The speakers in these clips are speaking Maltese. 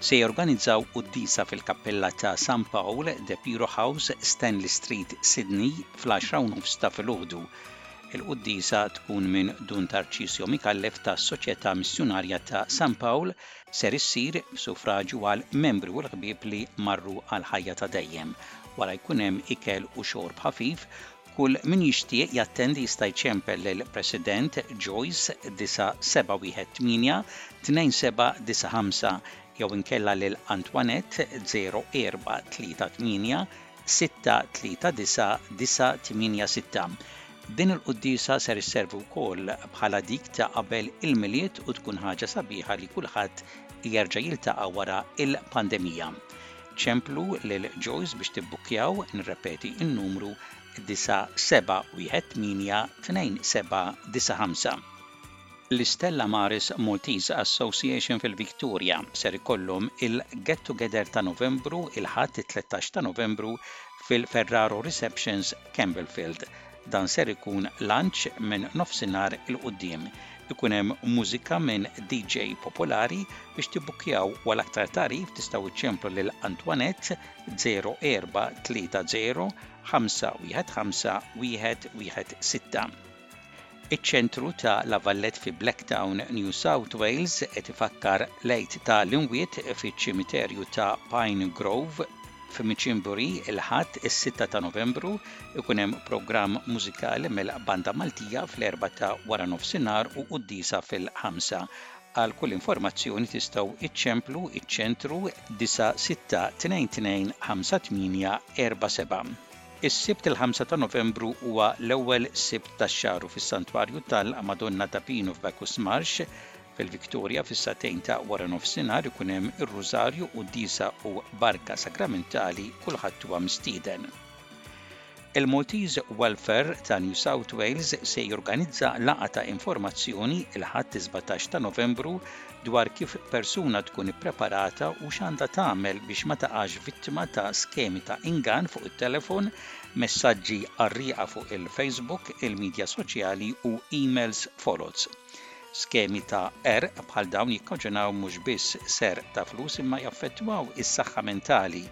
se jorganizzaw quddiesa fil-kappella ta' San Pawl, De Piro House, Stanley Street, Sydney, fl-għaxra u nofs ta' filgħodu. Il-quddiesa tkun minn Dun Tarċisio Micallef tas-Soċjetà Missjunarja ta' San Pawl, ser issir b'sufraġju għal membri u l-ħbieb li marru għall-ħajja ta' dejjem, wara jkun hemm ikel u xorb ħafif, Kull min jixtieq jattendi jista' jċempel lill-President Joyce 9718 2795 jew inkella lil Antoinette 0438 639 986. Din il-quddiesa ser isservi wkoll bħala dik ta' qabel il-Milied u tkun ħaġa sabiħa li kulħadd jerġa' jiltaqa' wara l-pandemija. Ċemplu lil Joyce biex tibbukkjaw, nirrepeti n-numru 97182795. L-Stella Maris Maltese Association fil-Victoria ser ikollhom il-Get Together ta' Novembru il-Ħadd it-13 ta' Novembru fil-Ferraro Receptions, Campbellfield. Dan ser ikun lanċ minn nofsinhar 'il quddiem. Ikun hemm mużika minn DJ popolari, biex tibbukkjaw u għal aktar tagħrif tistgħu iċċemplu lil Antoinette 0430 515 116. Iċ-Ċentru ta' La Valette fi Blacktown, New South Wales qed ifakkar l-Għid ta' l-Imwiet fiċ-Ċimiterju ta' Pine Grove, F'Micinbury, il-Ħadd, is-sitta ta' Novembru, ikun hemm programm mużikali mill-Banda Maltija fl-erbgħa ta' waranofsinhar u quddiesa fil-ħamsa. Għal kull informazzjoni tistgħu iċċemplu ċ-Ċentru 96225847. Is-Sibt il-ħamsa ta' Novembru huwa l-ewwel Sibt tax-xahar u fis-Santwarju tal-Madonna ta' Pinu f'Bacchus Marsh, Fil-Victoria, fis-sagħtejn ta' waranofsinhar ikun hemm ir-Rużarju, Quddiesa u Barka Sagramentali, kulħadd huwa mistieden. Il-Maltese Welfare ta' New South Wales se jorganizza laqgħa ta' informazzjoni il-Ħadd is-17 ta' Novembru dwar kif persuna tkun ippreparata u x'għandha tagħmel biex ma taqax vittma ta' skemi ta' ingann fuq it-telefon, messaġġi qarrieqa fuq il-Facebook, il-midja soċjali u emails foloz. Skemi ta' qerq bħal dawn jikkaġunaw mhux biss serq ta' flus imma jaffettwaw is-saħħa mentali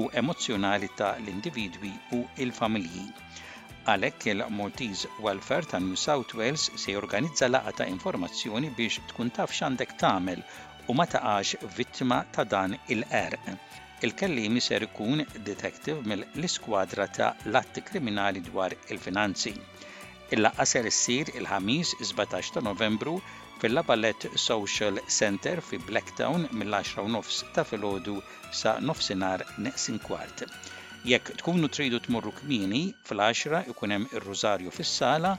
u emozzjonali ta' l-individwi u l-familji. Għalhekk il-Maltese Welfare ta' New South Wales se jorganizza laqgħa ta' informazzjoni biex tkun taf x'għandek tagħmel u ma taqax vittma ta' dan il-qerq. Il-kelliem iser ikun Detective mill-L-Iskwadra ta' l-Atti Kriminali dwar il-Finanzi. Il-laqgħa ser issir il-Ħamis, sbatax ta' Novembru, fil-La Valette Social Centre fi Blacktown mill-għaxra u nofs ta' filgħodu sa nofsinhar neqsin kwart. Jekk tkunu tridu tmorru kmieni, fl-għaxra ikun hemm ir-Rużarju fis-sala,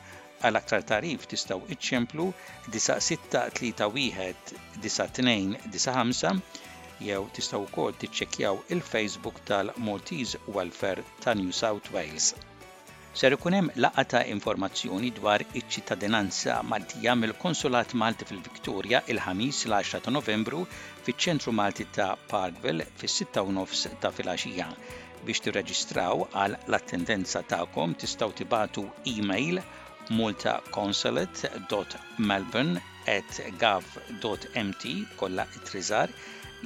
għal aktar tagħrif tistgħu iċċemplu 9631 9295 jew tistgħu wkoll tiċċekkjaw il-Facebook tal-Maltese Welfare ta' New South Wales. Ser ikun hemm laqgħa ta' informazzjoni dwar iċ-ċittadinanza Maltija mill-Konsulat Malti fil-Victoria il-Ħamis l-10 ta' Novembru fiċ-Ċentru Malti ta' Parkville fis-sitta u nofs ta' filgħaxija. Biex tirreġistraw għal l-attendenza tagħkom tistgħu tibagħtu email maltaconsulate.melbourne@gov.mt kollha ttriżar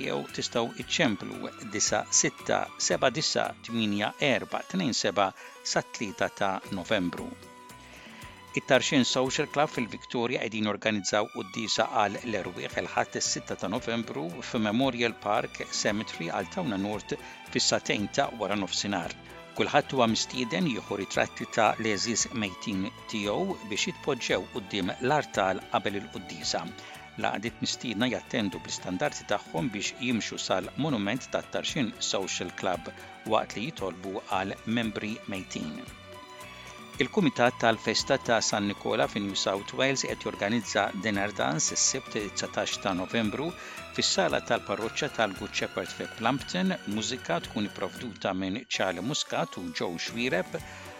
jew tistgħu iċċemplu 96 79 84 27 sat-tlieta ta' Novembru. It-Tarxien Social Club fil-Victoria qegħdin jorganizzaw quddiesa għal l-erwieħ il-Ħadd is-sitta ta' Novembru f'Memorial Park Cemetery għal Tawna North fis-sagħtejn ta' wara nofsinhar. Kulħadd huwa mistieden jieħu ritratti ta' l-għeżież mejtin tiegħu biex jitpoġġew quddiem l-artal qabel il-quddiesa. L-għaqdiet mistiedna jattendu bl-istandarti tagħhom biex jimxu sal-monument tat-Tarxien Social Club waqt li jitolbu għal membri mejtin. Il-Kumitat tal-Festa ta' San Nikola fi New South Wales qed jorganizza dinner dance is-Sibt 19 ta' Novembru fis-sala tal-parroċċa tal-Good Shepherd fi Plumpton, mużika tkun ipprovduta minn Charlie Muscat u Joe Xwireb,